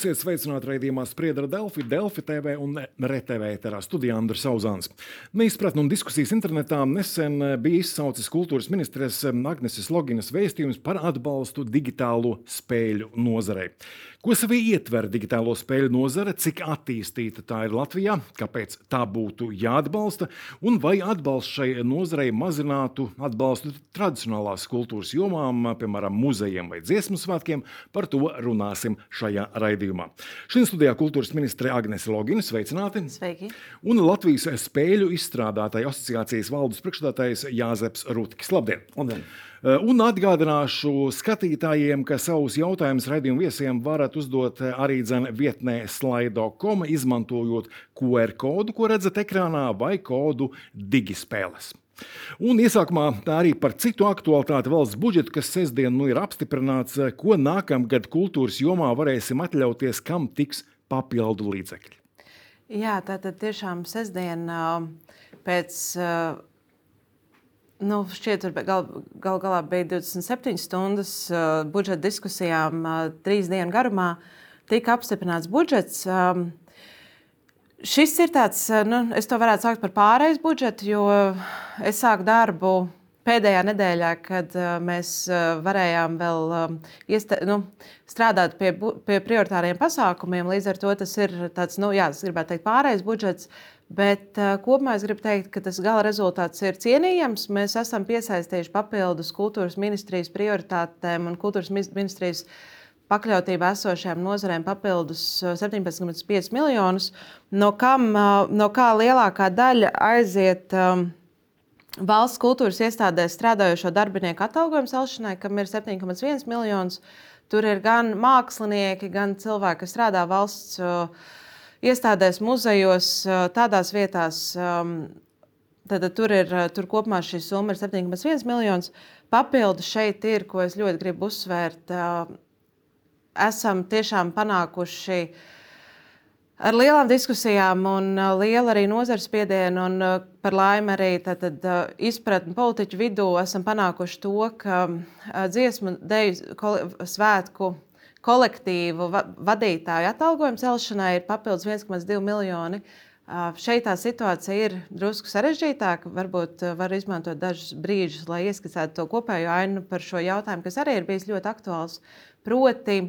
Esiet sveicināti raidījumā Spriedra Delfi, Delfi TV un RTV ēterā studijā Andris Sauzāns. Neizpratni un diskusijas internetā nesen bija izsaucis kultūras ministres Agneses Loginas vēstījums par atbalstu digitālo spēļu nozarei. Ko sevī ietver digitālo spēļu nozare, cik attīstīta tā ir Latvijā, kāpēc tā būtu jāatbalsta, un vai atbalsts šai nozarei mazinātu atbalstu tradicionālās kultūras jomām, piemēram, muzejiem vai dziesmu svētkiem, par to runāsim šajā raidījumā. Šodien studijā kultūras ministre Agnese Logina, sveicināti! Sveiki! Un Latvijas spēļu izstrādātāju asociācijas valdes priekšstādātājs Jāzeps Rutkis. Labdien! Labdien. Eh, un atgādināšu skatītājiem, ka savus jautājumus raidījumu viesiem varat uzdot arī vietnē slaido.com, izmantojot QR kodu, ko redzat ekrānā, vai kodu Digispēles. Un iesākumā arī par citu aktualitāti valsts budžetu, kas sestdien nu ir apstiprināts, ko nākamgad kultūras jomā varēsim atļauties, kam tiks papildu līdzekļi. Jā, tā tad tiešām sestdien pēc Nu, šķiet, ka gal, gal galā bija 27 stundas uh, budžeta diskusijām, uh, trīs dienu garumā. Tika apstiprināts budžets. Um, šis ir tāds, uh, nu, es to varētu saukt par pārējais budžetu, jo es sāku darbu pēdējā nedēļā, kad uh, mēs uh, varējām vēl um, iesta, nu, strādāt pie, pie prioritāriem pasākumiem. Līdz ar to tas ir tāds, nu, jā, es gribētu teikt, pārējais budžets. Bet uh, kopumā es gribu teikt, ka tas gala rezultāts ir cienījams. Mēs esam piesaistījuši papildus kultūras ministrijas prioritātēm un kultūras ministrijas pakļautībā esošajām nozarēm papildus 17,5 miljonus, no, kam, uh, no kā lielākā daļa aiziet um, valsts kultūras iestādēs strādājošo darbinieku atalgojumu celšanai, kam ir 7,1 miljonus. Tur ir gan mākslinieki, gan cilvēki, kas strādā valsts. Uh, iestādēs, muzejos, tādās vietās. Tad, tur ir tur kopumā šī summa ir 7,1 miljonus. Papildus šeit ir, ko es ļoti gribu uzsvērt, esam tiešām panākuši ar lielām diskusijām un lielu arī nozares spiedienu, un par laimi arī izpratni politiķu vidū esam panākuši to, ka dziesmu deju svētku kolektīvu vadītāju atalgojumu celšanai ir papildus 1,2 miljoni. Šeit tā situācija ir drusku sarežģītāka. Varbūt var izmantot dažus brīžus, lai ieskicētu to kopējo ainu par šo jautājumu, kas arī ir bijis ļoti aktuāls. Proti,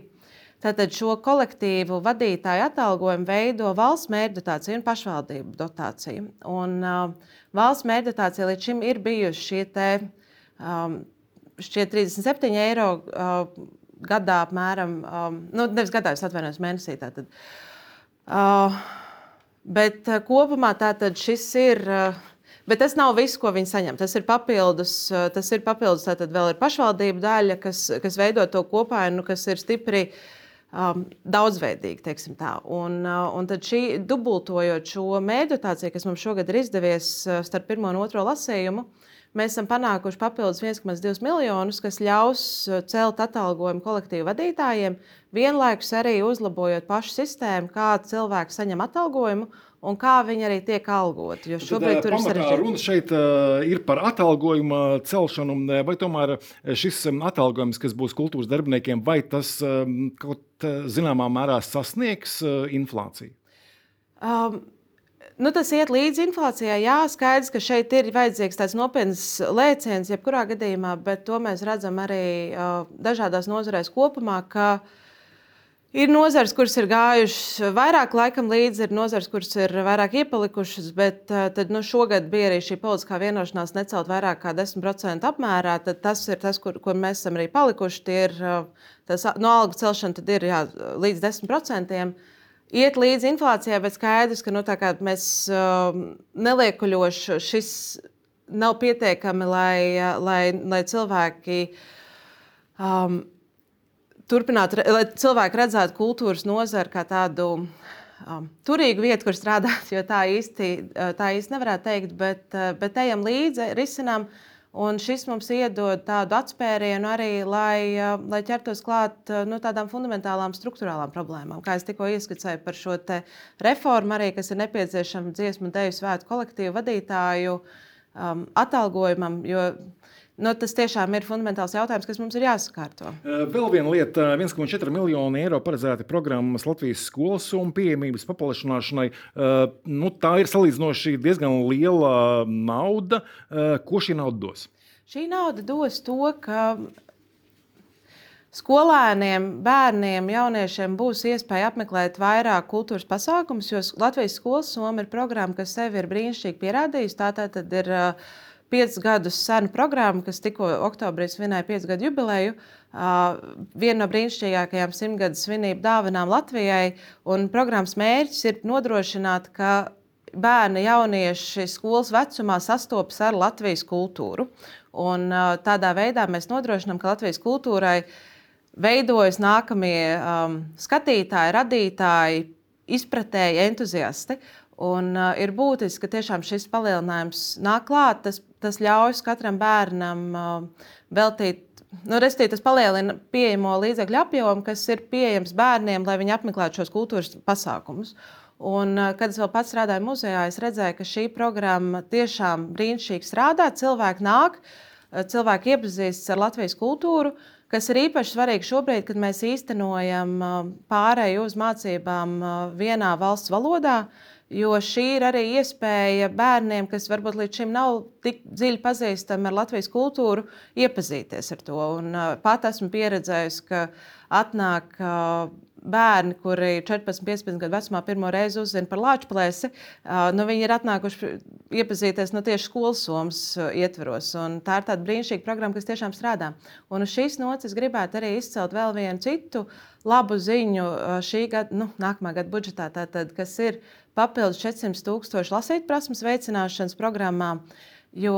Tātad šo kolektīvu vadītāju atalgojumu veido valsts mērķdotācija un pašvaldību dotācija. Un, uh, valsts mērķdotācija līdz šim ir bijuši šie te, um, 37 eiro uh, gadā apmēram, um, nu, nevis gadā, es atvainojos, mēnesī. Tātad. Uh, bet uh, kopumā tātad šis ir. Uh, Bet tas nav viss, ko viņi saņem. Tas ir papildus, uh, tas ir papildus tātad vēl ir pašvaldību daļa, kas, kas veido to kopainu, kas ir stipri um, daudzveidīga. Un, uh, un tad šī dubultojot šo meditāciju, kas mums šogad ir izdevies uh, starp pirmo un otro lasījumu, uh, Mēs esam panākuši papildus 1,2 miljonus, kas ļaus uh, celt atalgojumu kolektīvu vadītājiem, vienlaikus arī uzlabojot pašu sistēmu, kā cilvēki saņem atalgojumu un kā viņi arī tiek algoti. Jo šobrīd Tad, tur ir sarežģīti. Runa šeit uh, ir par atalgojuma celšanu, vai tomēr šis um, atalgojums, kas būs kultūras darbiniekiem, vai tas um, kaut zināmā mērā sasniegs uh, inflāciju? Um, Nu, tas iet līdzi inflācijai. Jā, skaidrs, ka šeit ir vajadzīgs tāds nopietns lēciens, jebkurā gadījumā, bet to mēs redzam arī uh, dažādās nozarēs kopumā. Ir nozares, kuras ir gājušas vairāk laikam līdzi, ir nozares, kuras ir vairāk iepalikušas, bet tad, nu, šogad bija arī šī politiskā vienošanās necelt vairāk kā 10% apmērā. Tas ir tas, kur, kur mēs esam arī palikuši. Tie ir tas, no algu celšana ir jā, līdz 10% iet līdzi inflācijai, bet skaidrs, ka nu, mēs uh, neliekuļoši šis nav pietiekami, lai, lai, lai cilvēki. Um, Turpināt, lai cilvēki redzētu kultūras nozari kā tādu um, turīgu vietu, kur strādāt, jo tā īsti, tā īsti nevarētu teikt, bet, bet ejam līdzi, risinām uh, Un šis mums iedod tādu atspērienu arī, lai, lai ķertos klāt nu, tādām fundamentālām struktūrālām problēmām. Kā jau tikko ieskicēju par šo reformu, arī, kas ir nepieciešama dziesmu un dēļu svētku kolektīvu vadītāju um, atalgojumam. Jo nu, tas tiešām ir fundamentāls jautājums, kas mums ir jāsakārto. Vēl viena lieta - 1,4 miljoni eiro paredzēti programmas Latvijas skolas un pieejamības paplašināšanai. Nu, tā ir salīdzinoši diezgan liela nauda. Ko šī nauda dos? Šī nauda dos to, ka skolēniem, bērniem, jauniešiem būs iespēja apmeklēt vairāk kultūras pasākumus, jo Latvijas skolas soma ir programma, kas sevi ir brīnišķīgi pierādījusi. Tā tad ir uh, piecus gadus sena programma, kas tikko oktobrī svinēja piecu gadu jubileju. Uh, viena no brīnišķīgākajām simtgadu svinību dāvanām Latvijai. Programmas mērķis ir nodrošināt, ka bērni, jaunieši skolas vecumā sastopas ar Latvijas kultūru. Un, uh, tādā veidā mēs nodrošinām, ka Latvijas kultūrai veidojas nākamie um, skatītāji, radītāji, izpratēji, entuziasti. Un, uh, ir būtiski, ka tiešām šis palielinājums nāk klāt. Tas, tas ļauj katram bērnam uh, veltīt. Nu, Restīvi, tas palielina pieejamo līdzekļu apjomu, kas ir pieejams bērniem, lai viņi apmeklētu šos kultūras pasākumus. Un, kad es vēl pats strādāju muzejā, es redzēju, ka šī programma tiešām brīnišķīgi strādā. Cilvēki nāk, cilvēki iepazīstas ar Latvijas kultūru, kas ir īpaši svarīgi šobrīd, kad mēs īstenojam pārēju uz mācībām vienā valsts valodā. Uh, Jo šī ir arī iespēja bērniem, kas varbūt līdz šim nav tik dziļi pazīstami ar Latvijas kultūru, iepazīties ar to. Un, pat esmu pieredzējusi, ka atnāk bērni, kuri 14, 15 gadu vecumā pirmo reizi uzzina par lāču plēsi. Uh, nu, viņi ir atnākuši iepazīties no tieši skolas somas ietveros. Tā ir tāda brīnišķīga programma, kas tiešām strādā. Un uz šīs nocis gribētu arī izcelt vēl vienu citu labu ziņu šī gada, nu, nākamā gada budžetā, tātad, kas ir papildus 400 tūkstošu lasītprasmes veicināšanas programmām, jo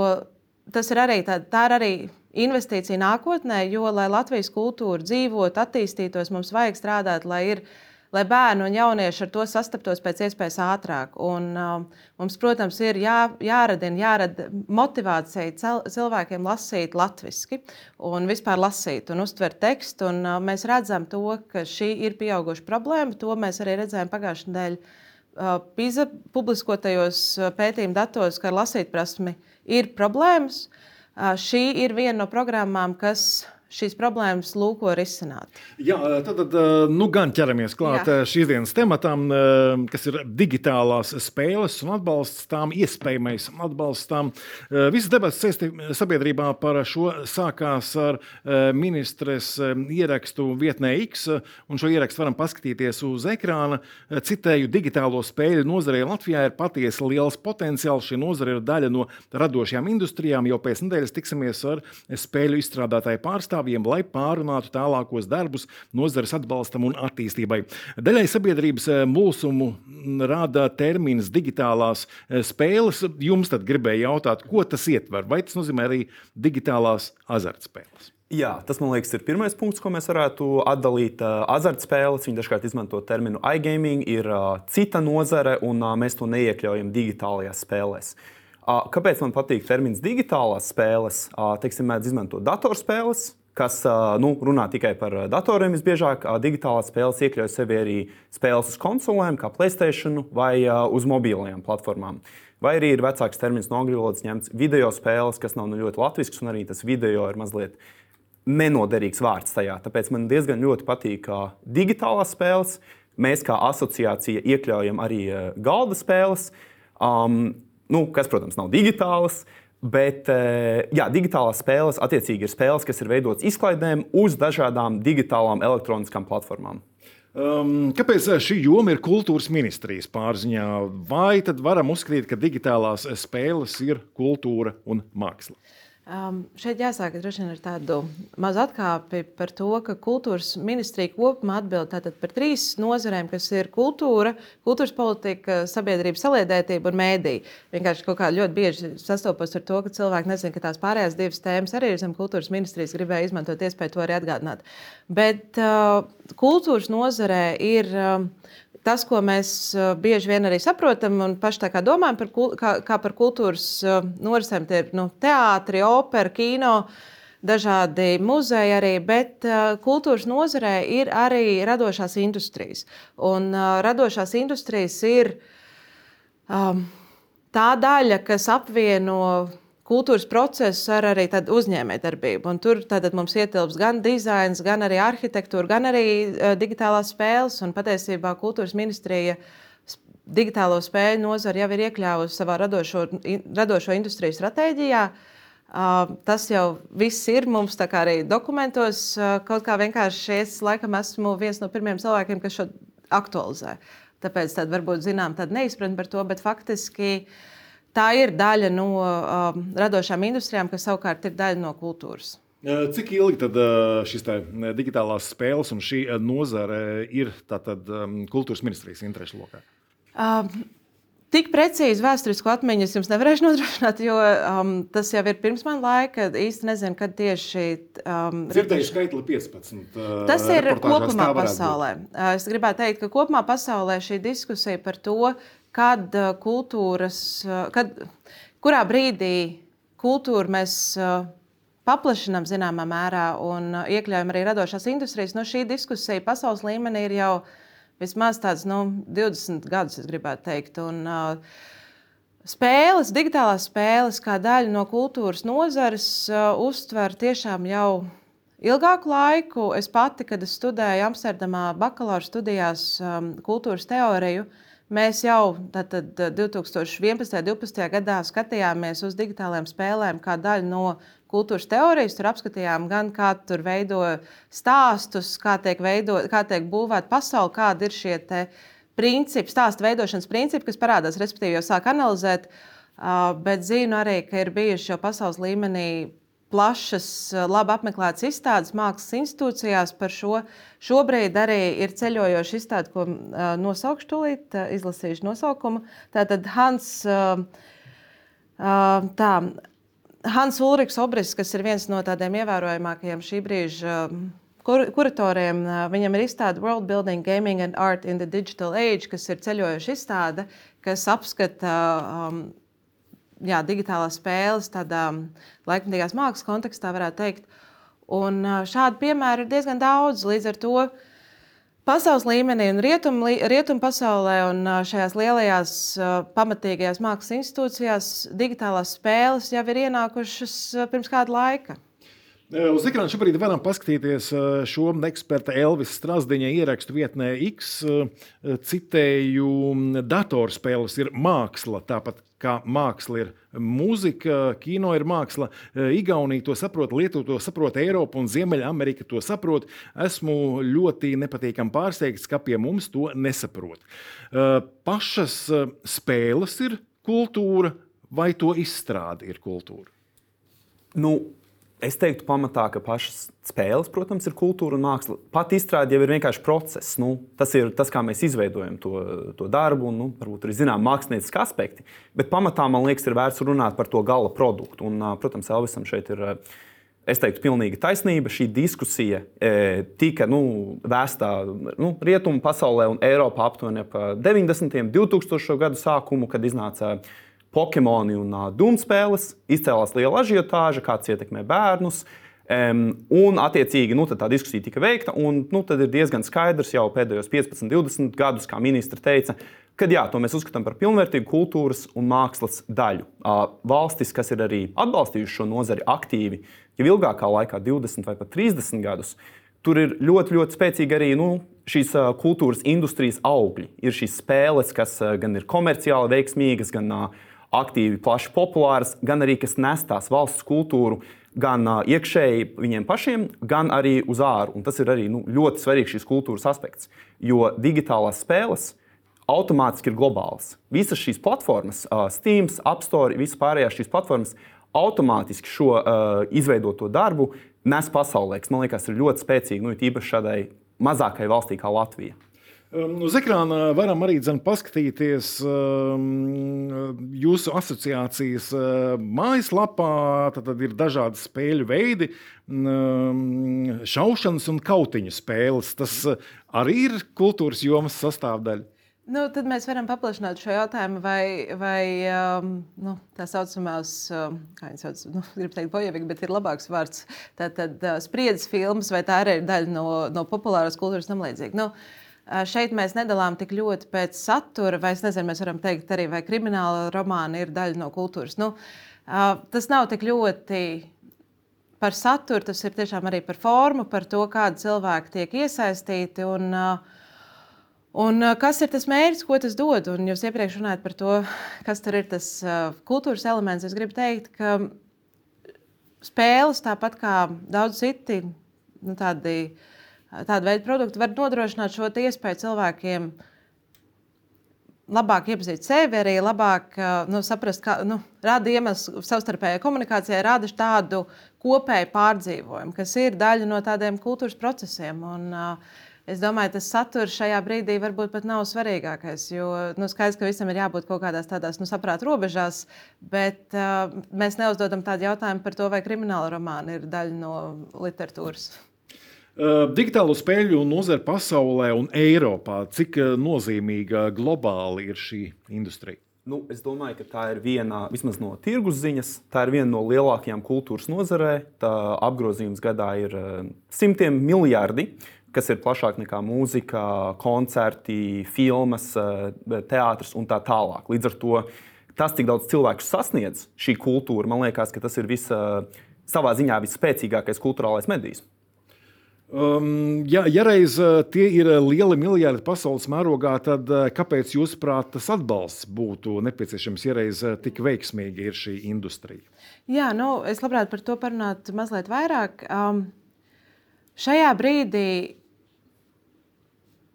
tas ir arī, tā, tā ir arī investīcija nākotnē, jo, lai Latvijas kultūra dzīvotu, attīstītos, mums vajag strādāt, lai, ir, lai bērni un jaunieši ar to sastaptos pēc iespējas ātrāk. Un, uh, mums, protams, ir jā, jāradina, jārada motivācija cel, cilvēkiem lasīt latviešu un vispār lasīt un uztvert tekstu. Un, uh, mēs redzam, to, ka šī ir pieauguša problēma. To mēs arī redzējām pagājušajā nedēļā PISA publiskotajos pētījuma datos, ka ar lasītprasmi ir problēmas. Šī ir viena no programmām, kas šīs problēmas lūko risināt. Jā, tad, tad nu, gan ķeramies klāt Jā. šīs dienas tematam, kas ir digitālās spēles un atbalsts tām, iespējamais atbalsts tām. Visas debatas sabiedrībā par šo sākās ar ministres ierakstu vietnē X, un šo ierakstu varam paskatīties uz ekrāna. Citēju, digitālo spēļu nozarē Latvijā ir patiesi liels potenciāls. Šī nozare ir daļa no radošajām industrijām. Jau pēc nedēļas tiksimies ar spēļu izstrādātāju pārstāvju pārstāvjiem, lai pārunātu tālākos darbus nozares atbalstam un attīstībai. Daļai sabiedrības eh, mulsumu rāda termins digitālās eh, spēles. Jums tad gribēja jautāt, ko tas ietver? Vai tas nozīmē arī digitālās azartspēles? Jā, tas man liekas, ir pirmais punkts, ko mēs varētu atdalīt. Eh, azartspēles, viņi dažkārt izmanto terminu iGaming, ir cita nozare, un mēs to neiekļaujam digitālajās spēlēs. Kāpēc man patīk termins digitālās spēles? Teiksim, mēdz izmantot datorspēles, kas nu, runā tikai par datoriem. Visbiežāk digitālās spēles iekļauj sevi arī spēles uz konsolēm, kā Playstation vai uz mobilajām platformām. Vai arī ir vecāks termins no angļu valodas ņemts video spēles, kas nav nu ļoti latviešu, un arī tas video ir mazliet nenoderīgs vārds tajā. Tāpēc man diezgan ļoti patīk digitālās spēles. Mēs kā asociācija iekļaujam arī galda spēles, um, nu, kas, protams, nav digitālas. Uh, Bet eh, jā, digitālās spēles attiecīgi ir spēles, kas ir veidotas izklaidēm uz dažādām digitālām elektroniskām platformām. Um, kāpēc šī joma ir kultūras ministrijas pārziņā? Vai tad varam uzskatīt, ka digitālās spēles ir kultūra un māksla? Um, šeit jāsāk ar tādu mazu atkāpi par to, ka kultūras ministrija kopumā atbild par trīs nozarēm, kas ir kultūra, kultūras politika, sabiedrības saliedētība un mēdīja. Vienkārši kaut kā ļoti bieži sastopos ar to, ka cilvēki nezina, ka tās pārējās divas tēmas arī ir zem kultūras ministrijas. Gribēju izmantot iespēju to arī atgādināt. Bet uh, kultūras nozarē ir. Uh, tas, ko mēs uh, bieži vien arī saprotam un paši domājam par, kā, kā par kultūras uh, norisēm, tie ir nu, teātris, opera, kino. Dažādi muzeji arī, bet uh, kultūras nozarē ir arī radošās industrijas. Un uh, radošās industrijas ir um, tā daļa, kas apvieno kultūras procesus ar arī uzņēmējdarbību. Tur mums ietilps gan dizains, gan arī arhitektūra, gan arī uh, digitālās spēles. Un patiesībā kultūras ministrija digitālo spēļu nozari jau ir iekļāvusi savā radošo, radošo industriju stratēģijā. Uh, tas jau viss ir mums arī dokumentos. Uh, kaut kā vienkārši es laikam esmu viens no pirmajiem cilvēkiem, kas šo aktualizē. Tāpēc tad varbūt zinām tādu neizpratni par to, bet faktiski uh, tā ir daļa no uh, radošām industrijām, kas savukārt ir daļa no kultūras. Cik ilgi tad šīs digitālās spēles un šī nozare ir tātad, um, kultūras ministrijas interesu lokā? Uh, Tik precīzi vēsturisku atmiņu es jums nevarēšu nodrošināt, jo um, tas jau ir pirms man laika. Īsti nezinu, kad tieši. Um, Dzirdēju skaitli 15. Uh, tas ir kopumā pasaulē. Uh, es gribētu teikt, ka kopumā pasaulē šī diskusija par to, kad uh, kultūras, uh, kad, kurā brīdī kultūru mēs uh, paplašinām zināmā mērā un iekļaujam arī radošās industrijas, nu, šī diskusija pasaules līmenī ir jau vismaz tāds nu, 20 gadus, es gribētu teikt. Un, uh, Spēles, digitālās spēles, kā daļa no kultūras nozares, uh, uztver tiešām jau ilgāku laiku. Es pati, kad es studēju Amsterdamā, bakalaura studijās um, kultūras teoriju, mēs jau tātad, 2011. un 2012. gadā skatījāmies uz digitālajām spēlēm kā daļu no kultūras teorijas. Tur apskatījām gan kā tur veido stāstus, kā tiek, veido, kā tiek būvēta pasaule, kādi ir šie principi, stāstu veidošanas principi, kas parādās, respektīvi, jau sāk analizēt. Bet zinu arī, ka ir bijuši jau pasaules līmenī plašas, labi apmeklētas izstādes mākslas institūcijās par šo. Šobrīd arī ir ceļojoša izstāde, ko nosaukšu tūlīt, izlasīšu nosaukumu. Tātad Hans. Tā, Hans Ulrichs Obris, kas ir viens no tādiem ievērojamākajiem šī brīža kur, kuratoriem, viņam ir izstāde World Building, Gaming and Art in the Digital Age, kas ir ceļojoša izstāde, kas apskata um, jā, digitālās spēles, tādā laikmatīgās mākslas kontekstā, varētu teikt. Un šādu piemēru ir diezgan daudz. Līdz ar to Pasaules līmenī un rietumu rietum pasaulē un šajās lielajās pamatīgajās mākslas institūcijās digitālās spēles jau ir ienākušas pirms kāda laika. Uz ekrāna šobrīd varam paskatīties šo eksperta Elvisa Strasdiņa ierakstu vietnē X. Citēju, datorspēles ir māksla, tāpat kā māksla ir mūzika, kino ir māksla. Igaunija to saprot, Lietuva to saprot, Eiropa un Ziemeļamerika to saprot. Esmu ļoti nepatīkami pārsteigts, ka pie mums to nesaprot. Pašas spēles ir kultūra vai to izstrāde ir kultūra? Nu, Es teiktu, pamatā, ka pašas spēles, protams, ir kultūra un māksla. Pat izstrāde jau ir vienkārši process. Nu, tas ir tas, kā mēs izveidojam to, to darbu, un nu, varbūt arī zinām mākslinieciski aspekti. Bet pamatā man liekas, ir vērts runāt par to gala produktu. Un, protams, Elvisam šeit ir. Es teiktu, pilnīgi taisnība. Šī diskusija e, tika nu, vēstā nu, rietumu pasaulē un Eiropā aptuveni ap 90. un 2000. gadu sākumu, kad iznāca uh, Pokemon un uh, Dūmu spēles, izcēlās liela ažiotāža, kāds ietekmē bērnus. Um, un, attiecīgi, nu, tā diskusija tika veikta. Un, nu, tad ir diezgan skaidrs jau pēdējos 15, 20 gadus, kā ministra teica, ka jā, to mēs uzskatām par pilnvērtīgu kultūras un mākslas daļu. Uh, valstis, kas ir arī atbalstījušas šo nozari aktīvi, jau ilgākā laikā, 20 vai pat 30 gadus, tur ir ļoti, ļoti spēcīgi arī nu, šīs uh, kultūras industrijas augļi. Ir šīs spēles, kas uh, gan ir komerciāli veiksmīgas, gan uh, aktīvi, plaši populāras, gan arī kas nes tās valsts kultūru gan iekšēji viņiem pašiem, gan arī uz āru. Un tas ir arī nu, ļoti svarīgs šīs kultūras aspekts, jo digitālās spēles automātiski ir globālas. Visas šīs platformas, Steam, App Store, visas pārējās šīs platformas automātiski šo uh, izveidoto darbu nes pasaulē, kas man liekas ir ļoti spēcīgi, nu, īpaši šādai mazākai valstī kā Latvija. Um, uz ekrāna varam arī dzen, paskatīties um, jūsu asociācijas uh, mājaslapā. Tad, tad ir dažādi spēļu veidi, šaušanas un kautiņu spēles. Tas uh, arī ir kultūras jomas sastāvdaļa. Nu, tad mēs varam paplašināt šo jautājumu, vai, vai um, nu, tā saucamās, um, kā viņi sauc, nu, gribu teikt, bojevīgi, bet ir labāks vārds. Tātad uh, spriedzes filmas, vai tā arī ir daļa no, no populāras kultūras tam līdzīgi. Nu, uh, Šeit mēs nedalām tik ļoti pēc satura, vai es nezinu, mēs varam teikt arī, vai krimināla romāna ir daļa no kultūras. Nu, Tas nav tik ļoti par saturu, tas ir tiešām arī par formu, par to, kādi cilvēki tiek iesaistīti. Un, un kas ir tas mērķis, ko tas dod? Un jūs iepriekš runājat par to, kas tur ir tas kultūras elements. Es gribu teikt, ka spēles, tāpat kā daudz citi nu, tādi, tādi veidi produkti, var nodrošināt šo iespēju cilvēkiem labāk iepazīt sevi, arī labāk nu, saprast, kā nu, rada iemeslu savstarpējai komunikācijai, rada tādu kopēju pārdzīvojumu, kas ir daļa no tādiem kultūras procesiem. Un, uh, Es domāju, tas saturs šajā brīdī varbūt pat nav svarīgākais. Jo nu, skaidrs, ka visam ir jābūt kaut kādās tādās nu, saprāta robežās, bet uh, mēs neuzdodam tādu jautājumu par to, vai krimināla romāna ir daļa no literatūras. Uh, digitālo spēļu nozare pasaulē un Eiropā, cik uh, nozīmīga globāli ir šī industrija? Nu, es domāju, ka tā ir viena no tirgus ziņas. Tā ir viena no lielākajām kultūras nozarē. Tā apgrozījums gadā ir uh, simtiem miljardi, kas ir plašāk nekā mūzika, koncerti, filmas, teātris un tā tālāk. Līdz ar to tas, cik daudz cilvēku sasniedz šī kultūra, man liekas, ka tas ir visa, savā ziņā visspēcīgākais kultūrālais medijs. Um, ja, ja reiz uh, tie ir lieli miljardi pasaules mērogā, tad uh, kāpēc, jūsuprāt, tas atbalsts būtu nepieciešams, ja reiz uh, tik veiksmīga ir šī industrija? Jā, nu, es labprāt par to parunātu mazliet vairāk. Um, šajā brīdī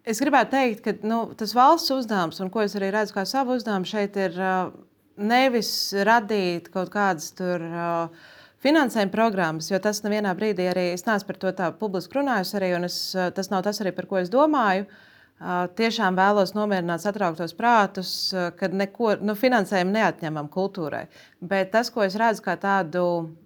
es gribētu teikt, ka nu, tas valsts uzdevums, un ko es arī redzu kā savu uzdevumu, šeit ir uh, nevis radīt kaut kādas tur. Uh, finansējuma programmas, jo tas nevienā brīdī arī es neesmu par to tā publiski runājusi, arī, un es, tas nav tas arī, par ko es domāju. Tiešām vēlos nomierināt satrauktos prātus, kad neko nu, finansējumu neatņemam kultūrai. Bet tas, ko es redzu kā tādu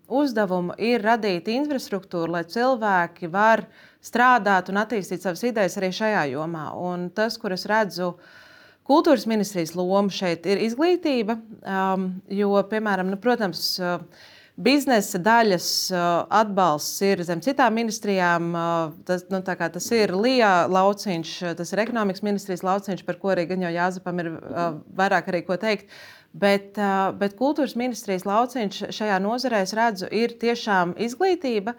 uzdevumu, ir radīt infrastruktūru, lai cilvēki var strādāt un attīstīt savas idejas arī šajā jomā. Un tas, kur es redzu, kultūras ministrijas loma šeit ir izglītība, um, jo, piemēram, nu, protams, Biznesa daļas atbalsts ir zem citām ministrijām. Tas, nu, tas ir Lija lauciņš, tas ir ekonomikas ministrijas lauciņš, par ko arī gan jau Jāzepam ir vairāk arī ko teikt. Bet, bet kultūras ministrijas lauciņš šajā nozarē, es redzu, ir tiešām izglītība.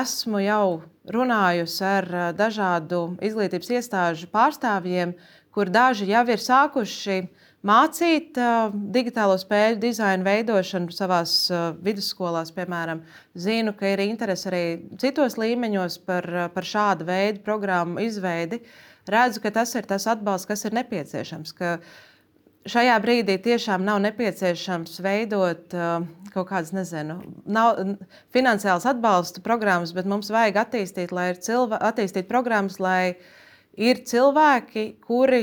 Esmu jau runājusi ar dažādu izglītības iestāžu pārstāvjiem, kur daži jau ir sākuši uh, mācīt uh, digitālo spēļu dizainu veidošanu savā uh, vidusskolās, piemēram. Zinu, ka ir interese arī citos līmeņos par, uh, par šādu veidu programmu izveidi. Redzu, ka tas ir tas atbalsts, kas ir nepieciešams. Šajā brīdī tiešām nav nepieciešams veidot uh, kaut kādas, nezinu, nav, finansiālas atbalsta programmas, bet mums vajag attīstīt, lai ir cilvēki, attīstīt programmas, lai ir cilvēki, kuri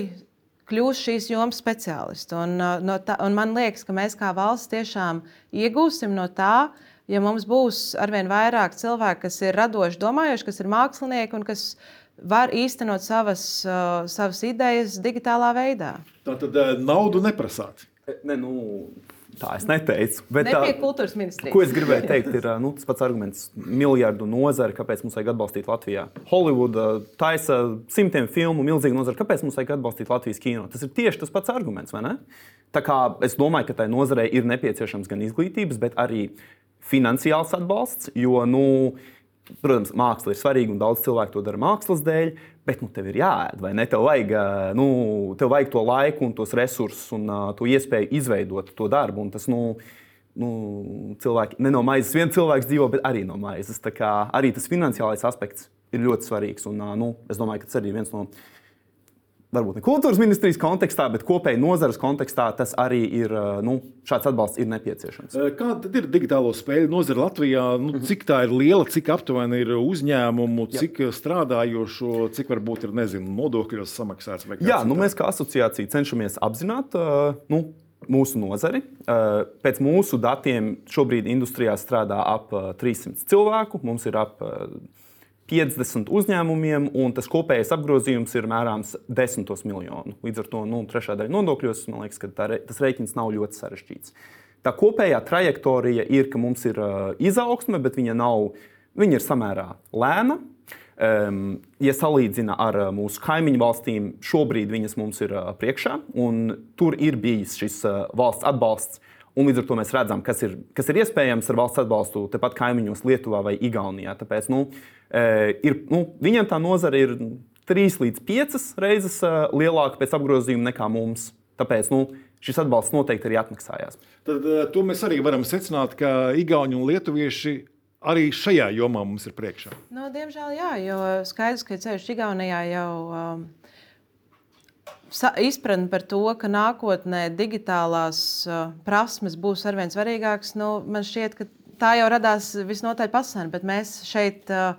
kļūs šīs jomas speciālisti. Un, uh, no tā, un man liekas, ka mēs kā valsts tiešām iegūsim no tā, ja mums būs arvien vairāk cilvēku, kas ir radoši domājuši, kas ir mākslinieki un kas var īstenot savas, uh, savas idejas digitālā veidā. Tā tad uh, naudu neprasāt. Ne, nu, Tā es neteicu. Bet, tā, kultūras ministrija. Ko es gribēju teikt, ir nu, tas pats arguments - miljardu nozare, kāpēc mums vajag atbalstīt Latviju. Holivuda taisa simtiem filmu, milzīga nozare. Kāpēc mums vajag atbalstīt Latvijas kino? Tas ir tieši tas pats arguments, vai ne? Tā kā es domāju, ka tai nozarei ir nepieciešams gan izglītības, bet arī finansiāls atbalsts. Jo, nu, protams, māksla ir svarīga un daudz cilvēku to dara mākslas dēļ, Bet nu, tev ir jāēd, vai ne? Tev vajag, nu, tev vajag to laiku, un tos resursus un uh, to iespēju izveidot to darbu. Un tas, nu, nu, cilvēki ne no maizes viens cilvēks dzīvo, bet arī no maizes. Arī tas finansiālais aspekts ir ļoti svarīgs. Un, uh, nu, es domāju, ka tas arī ir viens no varbūt ne kultūras ministrijas kontekstā, bet kopēji nozares kontekstā tas arī ir, nu, šāds atbalsts ir nepieciešams. Kāda ir digitālo spēļu nozare Latvijā? Nu, mhm. cik tā ir liela, cik aptuveni ir uzņēmumu, cik Jā. strādājošo, cik varbūt ir nezinu, nodokļos samaksāts? Jā, nu, mēs kā asociācija cenšamies apzināt. Nu, Mūsu nozari. Pēc mūsu datiem šobrīd industrijā strādā ap 300 cilvēku. Mums ir ap 50 uzņēmumiem, un tas kopējais apgrozījums ir mērāms desmitos miljonu. Līdz ar to nu, trešā daļa nodokļos, man liekas, ka tā, tas rēķins nav ļoti sarežģīts. Tā kopējā trajektorija ir, ka mums ir uh, izaugsme, bet viņa, nav, viņa ir samērā lēna. Um, ja salīdzina ar uh, mūsu kaimiņu valstīm, šobrīd viņas mums ir uh, priekšā, un tur ir bijis šis uh, valsts atbalsts Un līdz ar to mēs redzam, kas ir, kas ir iespējams ar valsts atbalstu tepat kaimiņos, Lietuvā vai Igaunijā. Tāpēc nu, ir, nu, viņiem tā nozara ir trīs līdz piecas reizes lielāka pēc apgrozījuma nekā mums. Tāpēc nu, šis atbalsts noteikti arī atmaksājās. Tad, to mēs arī varam secināt, ka Igauni un Lietuvieši arī šajā jomā mums ir priekšā. Nu, diemžēl jā, jo skaidrs, ka ceļš Igaunijā jau. Um, izpratne par to, ka nākotnē digitālās uh, prasmes būs arvien svarīgākas, nu, man šķiet, ka tā jau radās visnotaļ pasaulē, bet mēs šeit uh,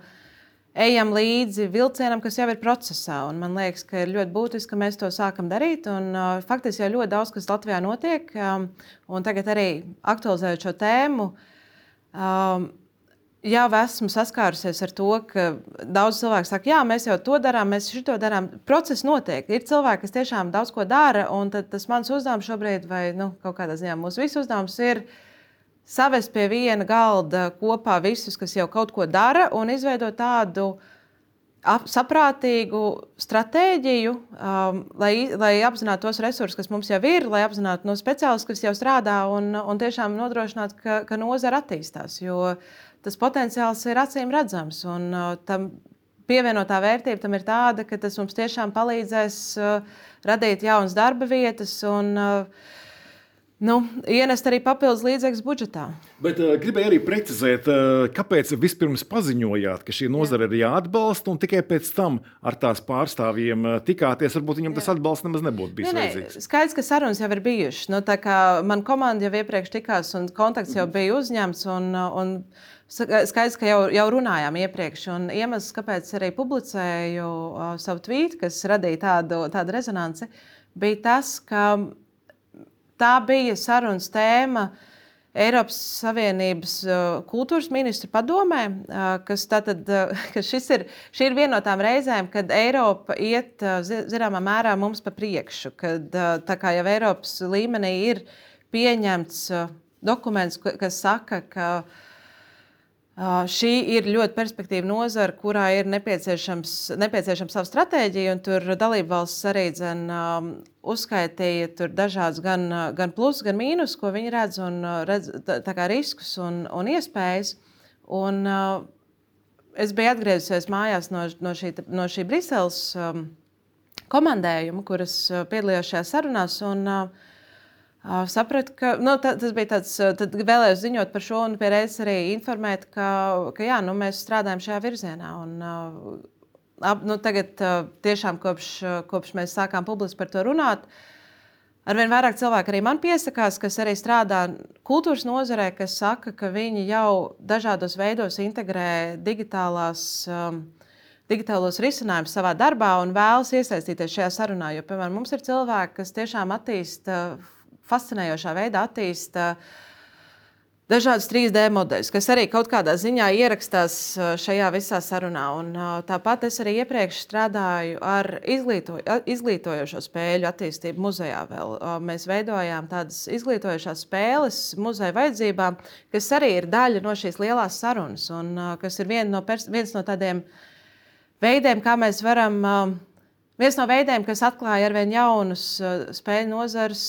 ejam līdzi vilcienam, kas jau ir procesā. Man liekas, ka ir ļoti būtiski, ka mēs to sākam darīt. Un, uh, faktiski jau ļoti daudz kas Latvijā notiek, um, un tagad arī aktualizējot šo tēmu. Um, jau esmu saskārusies ar to, ka daudz cilvēku saka, jā, mēs jau to darām, mēs šo darām. Process notiek. Ir cilvēki, kas tiešām daudz ko dara, un tas mans uzdevums šobrīd, vai nu, kaut kādā ziņā mūsu visu uzdevums ir savest pie viena galda kopā visus, kas jau kaut ko dara, un izveidot tādu saprātīgu stratēģiju, um, lai, lai apzinātu tos resursus, kas mums jau ir, lai apzinātu no speciālistus, kas jau strādā, un, un tiešām nodrošinātu, ka, ka nozara attīstās. Jo, uh, tas potenciāls ir acīm redzams. Un, uh, tam pievienotā vērtība tam ir tāda, ka tas mums tiešām palīdzēs uh, radīt jaunas darba vietas un uh, nu, ienest arī papildus līdzekļus budžetā. Bet uh, gribēju arī precizēt, uh, kāpēc vispirms paziņojāt, ka šī nozara ir jāatbalsta, un tikai pēc tam ar tās pārstāvjiem uh, tikāties. Varbūt viņam tas atbalsts nemaz nebūtu bijis. Nē, nē, skaidrs, ka sarunas jau ir bijušas. Nu, man komanda jau iepriekš tikās, un kontakts jau bija uzņemts. Un, un Skaidrs, ka jau, jau runājām iepriekš, un iemesls, kāpēc arī publicēju uh, savu tvītu, kas radīja tādu, tādu rezonanci, bija tas, ka tā bija sarunas tēma Eiropas Savienības uh, kultūras ministru padomē, uh, kas tātad, uh, ka ir, šī ir viena no tām reizēm, kad Eiropa iet uh, zināmā mērā mums pa priekšu, kad uh, tā kā jau Eiropas līmenī ir pieņemts uh, dokuments, kas saka, ka Šī ir ļoti perspektīva nozara, kurā ir nepieciešams, nepieciešams savu stratēģiju, un tur dalību valsts arī dzen, um, uzskaitīja dažādas gan, gan plusus, gan mīnus, ko viņi redz, un redz tā, tā riskus un, un iespējas. Un, uh, es biju atgriezusies mājās no, no šī, no šī Briseles um, komandējuma, kuras piedalījās šajās sarunās. Un, uh, Sapratu, ka nu, tā, tas bija tāds, tad vēlējos ziņot par šo un pierēdz arī informēt, ka, ka jā, nu, mēs strādājam šajā virzienā. Un, ap, nu, tagad tiešām kopš, kopš mēs sākām publiski par to runāt, arvien vairāk cilvēku arī man piesakās, kas arī strādā kultūras nozarē, kas saka, ka viņi jau dažādos veidos integrē digitālās. Um, digitālos risinājumus savā darbā un vēlas iesaistīties šajā sarunā. Jo, piemēram, mums ir cilvēki, kas tiešām attīsta fascinējošā veidā attīsta dažādas 3D modeļus, kas arī kaut kādā ziņā ierakstās uh, šajā visā sarunā. Un, uh, tāpat es arī iepriekš strādāju ar izglīto, izglītojošo spēļu attīstību muzejā. Vēl. Mēs veidojām tādas izglītojošās spēles muzeja vajadzībām, kas arī ir daļa no šīs lielās sarunas, un kas ir vien no viens no tādiem veidiem, kā mēs varam. Viens no veidiem, kas atklāja arvien jaunus spēļu nozars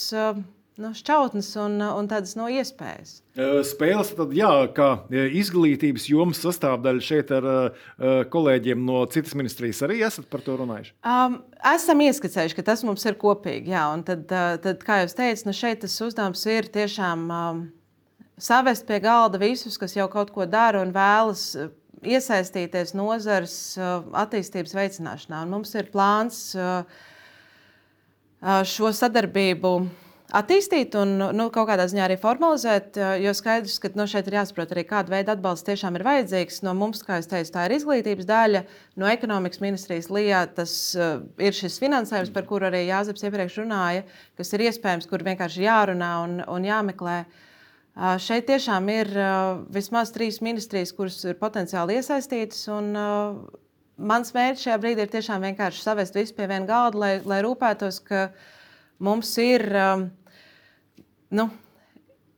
nu, šķautnes un, un tādas no iespējas. Spēles, tad, jā, kā izglītības jomas sastāvdaļa šeit ar kolēģiem no citas ministrijas arī esat par to runājuši? Um, esam ieskicējuši, ka tas mums ir kopīgi. Jā, tad, tad, kā jau teicu, nu šeit tas uzdevums ir tiešām um, savest pie galda visus, kas jau kaut ko dara un vēlas iesaistīties nozares uh, attīstības veicināšanā. Un mums ir plāns uh, šo sadarbību attīstīt un nu, kaut kādā ziņā arī formalizēt. Jo skaidrs, ka nu, šeit ir jāsaprot arī, kāda veida atbalsts tiešām ir vajadzīgs. No mums, kā jau teicu, tā ir izglītības daļa. No ekonomikas ministrijas lijā tas uh, ir šis finansējums, par kuru arī Jāzeps iepriekš runāja, kas ir iespējams, kur vienkārši jārunā un, un jāmeklē. Uh, šeit tiešām ir uh, vismaz trīs ministrijas, kuras ir potenciāli iesaistītas. Un, uh, mans mērķis šajā brīdī ir tiešām vienkārši savest visu pie viena galda, lai, lai rūpētos, ka mums ir um, nu,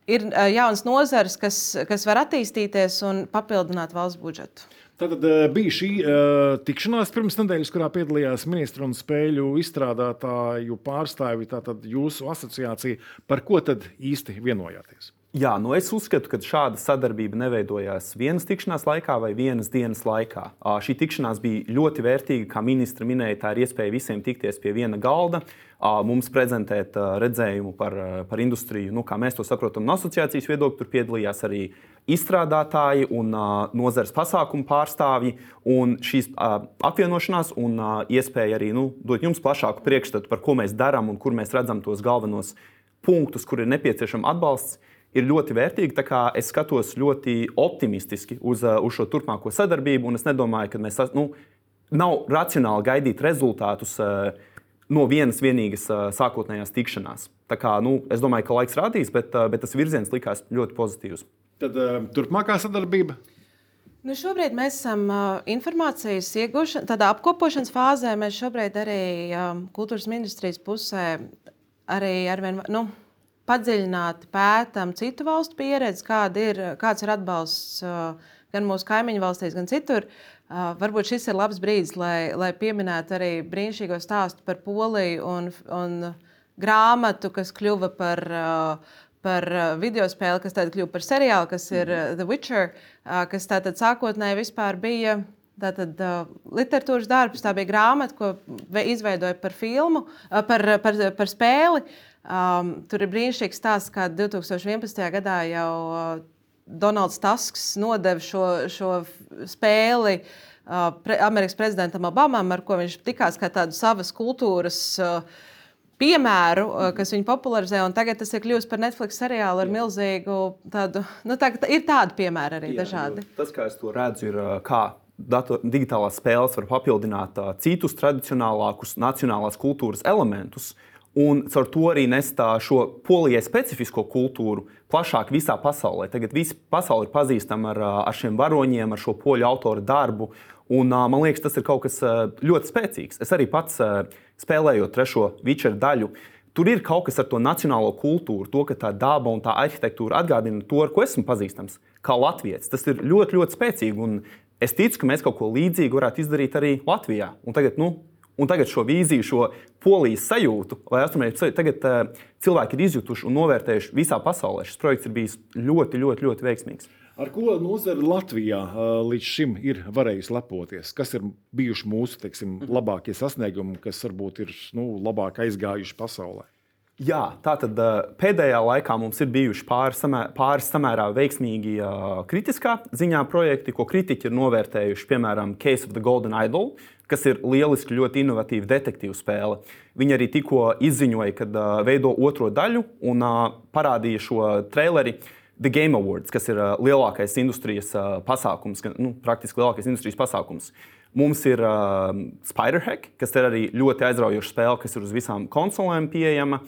ir jauns nozars, kas, kas var attīstīties un papildināt valsts budžetu. Tad uh, bija šī uh, tikšanās pirms nedēļas, kurā piedalījās ministru un spēļu izstrādātāju pārstāvi, tātad jūsu asociācija. Par ko tad īsti vienojāties? Jā, nu es uzskatu, ka šāda sadarbība neveidojās vienas tikšanās laikā vai vienas dienas laikā. Šī tikšanās bija ļoti vērtīga. Kā ministra minēja, tā ir iespēja visiem tikties pie viena galda, mums prezentēt redzējumu par, par industriju, nu, kā mēs to saprotam no asociācijas viedokļa. Tur piedalījās arī izstrādātāji un nozares pasākumu pārstāvji. Šīs uh, apvienošanās un iespēja arī nu, dot jums plašāku priekšstatu par ko mēs darām un kur mēs redzam tos galvenos punktus, kur ir nepieciešams atbalsts, ir ļoti vērtīga. Es skatos ļoti optimistiski uz, uh, uz šo turpmāko sadarbību, un es nedomāju, ka mēs nu, nav racionāli gaidīt rezultātus. Uh, no vienas vienīgas uh, sākotnējās tikšanās. Tā kā, nu, es domāju, ka laiks rādīs, bet, bet tas virziens likās ļoti pozitīvs. Tad turpmākā sadarbība. Nu šobrīd mēs esam uh, informācijas iegūšanā, tādā apkopošanas fāzē. Mēs šobrīd arī um, kultūras ministrijas pusē arī arvien, nu, padziļināti pētām citu valstu pieredzi, kāda ir, kāds ir atbalsts uh, gan mūsu kaimiņu valstīs, gan citur. Uh, varbūt šis ir labs brīdis, lai, lai pieminētu arī brīnišķīgo stāstu par Poliju un, un grāmatu, kas kļuva par uh, par uh, video spēli, kas tagad kļuva par seriālu, kas ir uh, The Witcher, uh, kas tātad sākotnēji bija. Tātad uh, literatūras darbs, tā bija grāmata, ko izveidoja par filmu, uh, par, par, par spēli. Um, tur ir brīnišķīgs stāsts, kā 2011. gadā jau uh, Donalds Tasks nodeva šo, šo spēli uh, pre, Amerikas prezidentam Obamam, ar ko viņš tikās kā tādu savas kultūras. Uh, piemēru, uh, kas viņu popularizē, un tagad tas ir kļuvis par Netflix seriālu ar milzīgu tādu, nu, tā, ir tādi piemēri arī Jā, dažādi. Tas, kā es to redzu, ir uh, kā dator, digitālās spēles var papildināt uh, citus tradicionālākus nacionālās kultūras elementus. Un caur to arī nest šo polijai specifisko kultūru plašāk visā pasaulē. Tagad visa pasaule ir pazīstama ar, ar šiem varoņiem, ar šo poļu autoru darbu. Un, man liekas, tas ir kaut kas ļoti spēcīgs. Es arī pats spēlējot trešo Witcher daļu, tur ir kaut kas ar to nacionālo kultūru, to, ka tā daba un tā arhitektūra atgādina to, ar ko esmu pazīstams, kā latviečs. Tas ir ļoti, ļoti spēcīgi. Un es ticu, ka mēs kaut ko līdzīgu varētu izdarīt arī Latvijā. Un tagad, nu, un tagad šo vīziju, šo polijas sajūtu, lai austrumēji tagad uh, cilvēki ir izjutuši un novērtējuši visā pasaulē. Šis projekts ir bijis ļoti, ļoti, ļoti veiksmīgs. Ar ko nozara Latvijā līdz šim ir varējusi lepoties? Kas ir bijuši mūsu teiksim, mhm. labākie sasniegumi, kas varbūt ir nu, labāk aizgājuši pasaulē? Jā, tātad pēdējā laikā mums ir bijuši pāris, samē, pāris samērā veiksmīgi kritiskā ziņā projekti, ko kritiķi ir novērtējuši. Piemēram, Case of the Golden Idol, kas ir lieliski, ļoti inovatīva detektīva spēle. Viņi arī tikko izziņoja, ka veido otro daļu un parādīja šo traileri. The Game Awards, kas ir uh, lielākais industrijas uh, pasākums, nu, praktiski lielākais industrijas pasākums. Mums ir uh, Spiderhack, kas ir arī ļoti aizraujoša spēle, kas ir uz visām konsolēm pieejama.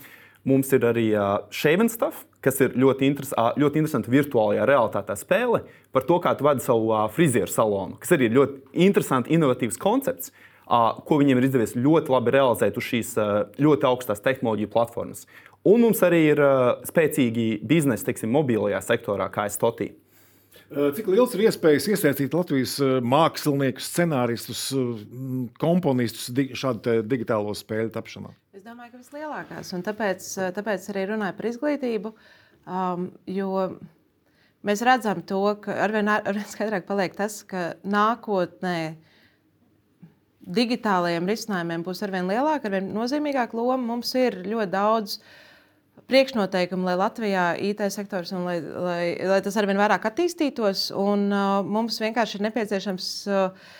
Mums ir arī uh, Shaven Stuff, kas ir ļoti, interes, ļoti interesanta virtuālajā realitātē spēle par to, kā tu vadi savu frizieru salonu, kas arī ir ļoti interesants, innovatīvs koncepts, ko viņiem ir izdevies ļoti labi realizēt uz šīs ļoti augstās tehnoloģiju platformas. Un mums arī ir spēcīgi biznesi, teiksim, mobilajā sektorā, kā es totī. Cik liels ir iespējas iesaistīt Latvijas māksliniekus, scenāristus, komponistus šādu digitālo spēļu tapšanā? Es domāju, ka vislielākās. Un tāpēc, tāpēc arī runāju par izglītību. Um, jo mēs redzam to, ka arvien, arvien skaidrāk paliek tas, ka nākotnē digitālajiem risinājumiem būs arvien lielāka, arvien nozīmīgāka loma. Mums ir ļoti daudz uh, priekšnoteikumi, lai Latvijā IT sektors un lai, lai, lai tas arvien vairāk attīstītos. Un, uh, mums vienkārši ir nepieciešams uh,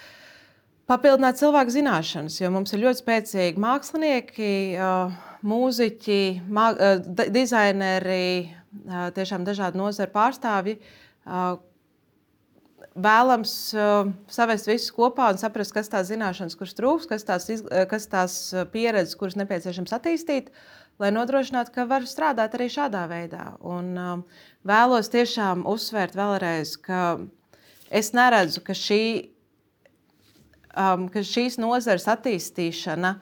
papildināt cilvēku zināšanas, jo mums ir ļoti spēcīgi mākslinieki, uh, mūziķi, mā, uh, dizaineri, uh, tiešām dažādu nozaru pārstāvji. Uh, vēlams uh, savest visus kopā un saprast, kas tās zināšanas, kuras trūks, kas tās, iz, kas tās pieredzes, kuras nepieciešams attīstīt. Uh, lai nodrošinātu, ka var strādāt arī šādā veidā. Un, um, vēlos tiešām uzsvērt vēlreiz, ka es neredzu, ka, šī, um, ka šīs nozares attīstīšana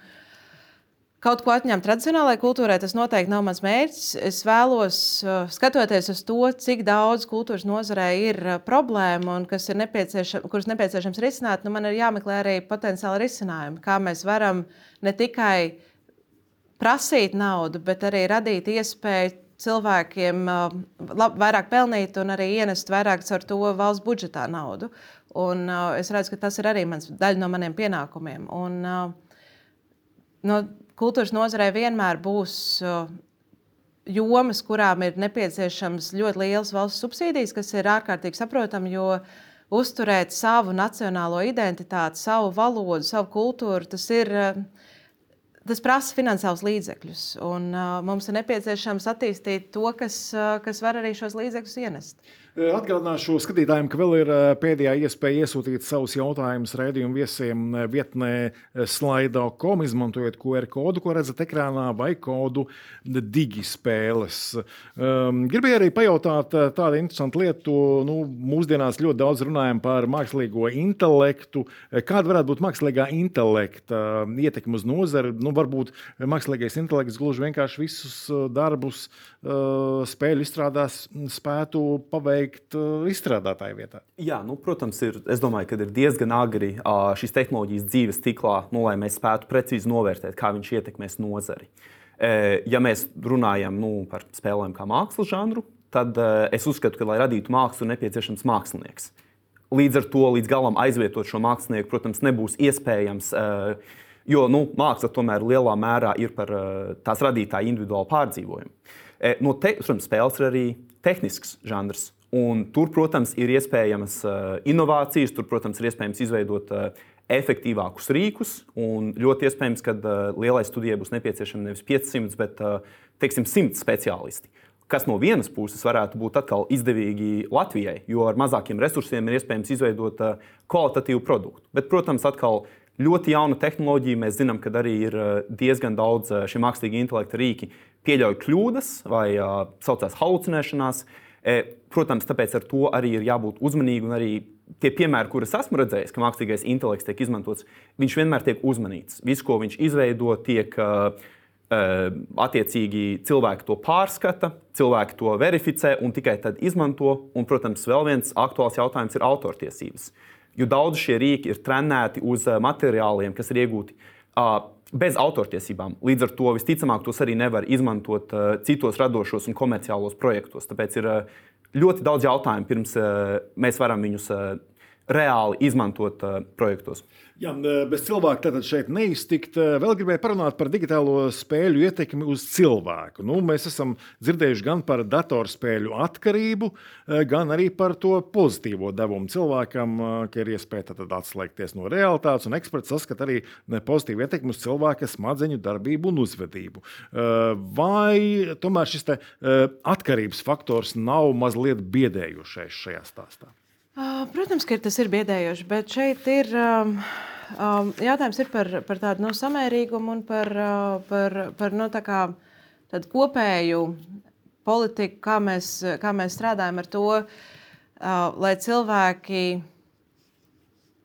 kaut ko atņemt tradicionālajai kultūrai, tas noteikti nav mans mērķis. Es vēlos, uh, skatoties uz to, cik daudz kultūras nozarē ir uh, problēmu un kas ir nepieciešams, kuras nepieciešams risināt, nu man ir jāmeklē arī potenciāli risinājumi, kā mēs varam ne tikai prasīt naudu, bet arī radīt iespēju cilvēkiem uh, lab, vairāk pelnīt un arī ienest vairāk ar to valsts budžetā naudu. Un, uh, es redzu, ka tas ir arī mans, daļa no maniem pienākumiem. Un, uh, no kultūras nozarē vienmēr būs uh, jomas, kurām ir nepieciešams ļoti liels valsts subsīdijas, kas ir ārkārtīgi saprotami, jo uzturēt savu nacionālo identitāti, savu valodu, savu kultūru, tas ir. Uh, tas prasa finansiālus līdzekļus, un uh, mums ir nepieciešams attīstīt to, kas, uh, kas var arī šos līdzekļus ienest. Atgādināšu skatītājiem, ka vēl ir pēdējā iespēja iesūtīt savus jautājumus raidījumu viesiem vietnē slaido.com, izmantojot QR kodu, ko redzat ekrānā, vai kodu digispēles. Um, gribēju arī pajautāt tādu interesantu lietu. Nu, mūsdienās ļoti daudz runājam par mākslīgo intelektu. Kāda varētu būt mākslīgā intelekta ietekme uz nozari? Nu, varbūt mākslīgais intelekts gluži vienkārši visus darbus spēļu izstrādās spētu paveikt veikt uh, izstrādātāju vietā? Jā, nu, protams, ir, es domāju, ka ir diezgan agri šīs tehnoloģijas dzīves ciklā, nu, lai mēs spētu precīzi novērtēt, kā viņš ietekmēs nozari. Ja mēs runājam nu, par spēlēm kā mākslas žanru, tad es uzskatu, ka, lai radītu mākslu, ir nepieciešams mākslinieks. Līdz ar to līdz galam aizvietot šo mākslinieku, protams, nebūs iespējams. Jo nu, māksla tomēr lielā mērā ir par tās radītāju individuālu pārdzīvojumu. No te, protams, spēles ir arī tehnisks žanrs. Un tur, protams, ir iespējamas uh, inovācijas, tur, protams, ir iespējams izveidot uh, efektīvākus rīkus. Ļoti iespējams, ka uh, lielai studijai būs nepieciešami nevis 500, bet teiksim, 100 speciālisti. Kas no vienas puses varētu būt atkal izdevīgi Latvijai, jo ar mazākiem resursiem ir iespējams izveidot kvalitatīvu produktu. Bet, protams, atkal ļoti jauna tehnoloģija. Mēs zinām, ka arī ir diezgan daudz šie mākslīgi intelekta rīki pieļauj kļūdas vai saucās halucinēšanās. Uh, protams, tāpēc ar to arī ir jābūt uzmanīgam. Arī tie piemēri, kurus esmu redzējis, ka mākslīgais intelekts tiek izmantots, viņš vienmēr tiek uzmanīts. Viss, ko viņš izveido, tiek uh, attiecīgi cilvēki to pārskata, cilvēki to verificē un tikai tad izmanto. Un, protams, vēl viens aktuāls jautājums ir autortiesības. Jo daudz šie rīki ir trenēti uz materiāliem, kas ir iegūti uh, bez autortiesībām. Līdz ar to visticamāk tos arī nevar izmantot uh, citos radošos un komerciālos projektos. Tāpēc ir uh, ļoti daudz jautājumu, pirms uh, mēs varam viņus uh, reāli izmantot uh, projektos. Jā, bez cilvēka tātad šeit neiztikt. Vēl gribēju parunāt par digitālo spēļu ietekmi uz cilvēku. Nu, mēs esam dzirdējuši gan par datorspēļu atkarību, gan arī par to pozitīvo devumu cilvēkam, ka ir iespēja atslēgties no realitātes. Un eksperts saskata arī pozitīvu ietekmi uz cilvēka smadzeņu darbību un uzvedību. Vai tomēr šis atkarības faktors nav mazliet biedējošais šajā stāstā? Protams, ka tas ir biedējoši, bet šeit ir um, um, jautājums ir par, par tādu nu, samērīgumu un par, uh, par, par nu, tā kā, tādu kopēju politiku, kā mēs, kā mēs strādājam ar to, uh, lai cilvēki.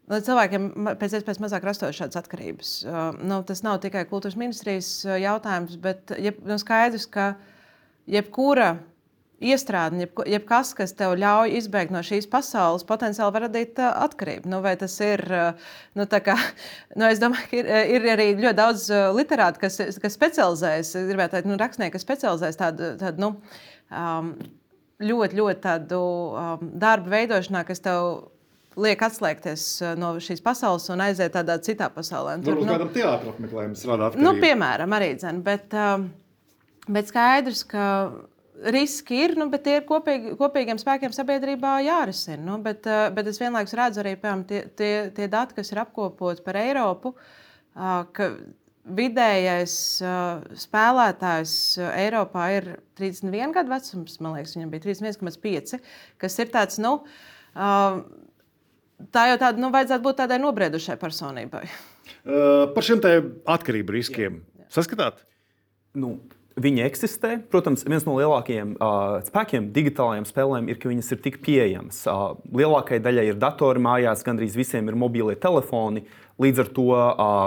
Lai cilvēkiem pēc iespējas mazāk rastos šādas atkarības. Uh, nu, tas nav tikai kultūras ministrijas jautājums, bet jeb, nu, skaidrs, ka jebkura iestrāde, jeb, jebkas, kas tev ļauj izbēgt no šīs pasaules, potenciāli var radīt uh, atkarību. Nu, vai tas ir, uh, nu, kā, nu, es domāju, ka ir, ir arī ļoti daudz literātu, kas, kas specializējas, gribētu teikt, nu, rakstnieki, kas specializējas tādu, tādu nu, um, ļoti, ļoti tādu um, darbu veidošanā, kas tev liek atslēgties no šīs pasaules un aiziet tādā citā pasaulē. Tur nu, kādam teātrim apmeklējumam strādāt. Nu, piemēram, arī dzen, bet, um, bet skaidrs, ka riski ir, nu, bet tie ir kopīgi, kopīgiem spēkiem sabiedrībā jārisina. Nu, bet, eh, bet es vienlaikus redzu arī piemēram, tie, tie, tie dati, kas ir apkopoti par Eiropu, ka vidējais spēlētājs Eiropā ir 31 gadu vecums, man liekas, viņam bija 31,5, kas ir tāds, nu, tā jau tāda, nu, vajadzētu būt tādai nobriedušai personībai. Par šiem atkarību riskiem saskatāt? Nu, Viņi eksistē. Protams, viens no lielākajiem uh, spēkiem digitālajām spēlēm ir, ka viņas ir tik pieejamas. Uh, lielākajai daļai ir datori mājās, gandrīz visiem ir mobīlie telefoni. Līdz ar to uh,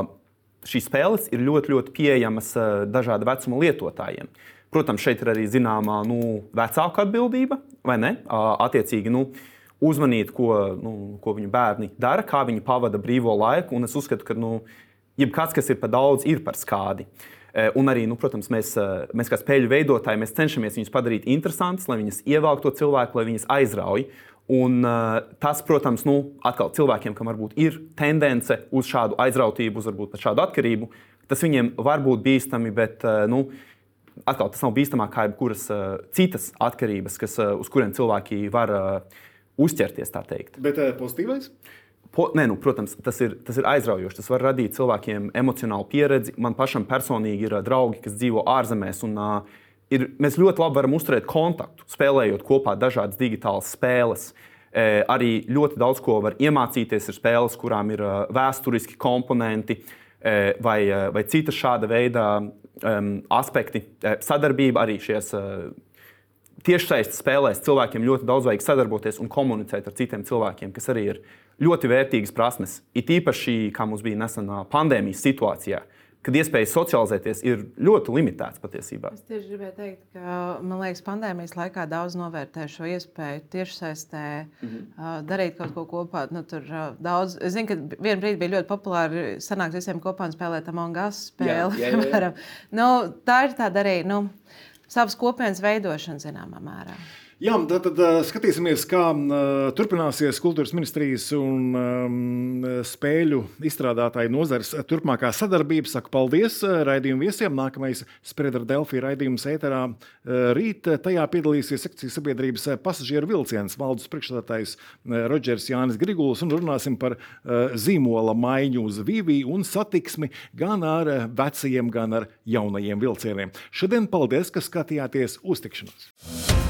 šīs spēles ir ļoti, ļoti pieejamas dažādu vecumu lietotājiem. Protams, šeit ir arī zināmā nu, vecāka atbildība, vai ne? Attiecīgi, nu, uzmanīt, ko, nu, ko viņu bērni dara, kā viņi pavada brīvo laiku. Un es uzskatu, ka nu, jebkas, kas ir par daudz, ir par skādi. Un arī, nu, protams, mēs, mēs kā spēļu veidotāji cenšamies viņus padarīt interesantus, lai viņas ievelktu to cilvēku, lai viņas aizrauj. Un, tas, protams, nu, atkal cilvēkiem, kam varbūt ir tendence uz šādu aizrautību, uz varbūt pat šādu atkarību, tas viņiem var būt bīstami, bet nu, atkal tas nav bīstamāk kā jebkuras uh, citas atkarības, kas, uh, uz kuriem cilvēki var uh, uzķerties. Bet uh, pozitīvais? Po, nē, nu, protams, tas ir, tas ir aizraujoši. Tas var radīt cilvēkiem emocionālu pieredzi. Man pašam personīgi ir uh, draugi, kas dzīvo ārzemēs. Un, uh, ir, mēs ļoti labi varam uzturēt kontaktu, spēlējot kopā dažādas digitālas spēles. E, arī ļoti daudz ko var iemācīties. Ir spēles, kurām ir uh, vēsturiski komponenti e, vai, uh, vai citas šāda veida um, aspekti, eh, sadarbība arī šajās uh, tiešsaistes spēlēs. Cilvēkiem ļoti daudz vajag sadarboties un komunicēt ar citiem cilvēkiem, kas arī ir ļoti vērtīgas prasmes. It īpaši, kā mums bija nesenā pandēmijas situācijā, kad iespējas socializēties ir ļoti limitētas patiesībā. Es tieši gribēju teikt, ka man liekas, pandēmijas laikā daudz novērtē šo iespēju tiešsaistē mm -hmm. darīt kaut ko kopā. Nu, tur, daudz, es zinu, ka vienā brīdī bija ļoti populāri sanākt visiem kopā un spēlēt Among Us spēli. Jā, jā, jā. nu, tā ir tāda arī nu, savas kopienas veidošana zināmā mērā. Jā, tad, tad skatīsimies, kā turpināsies kultūras ministrijas un um, spēļu izstrādātāju nozares turpmākā sadarbība. Saku paldies raidījumu viesiem. Nākamais Spriedra Delfī raidījums ēterā rīt. Tajā piedalīsies sekcijas sabiedrības pasažieru vilciens valdes priekšstādātājs Rodžers Jānis Griguls un runāsim par zīmola maiņu uz Vīvī un satiksmi gan ar vecajiem, gan ar jaunajiem vilcieniem. Šodien paldies, ka skatījāties uz tikšanos!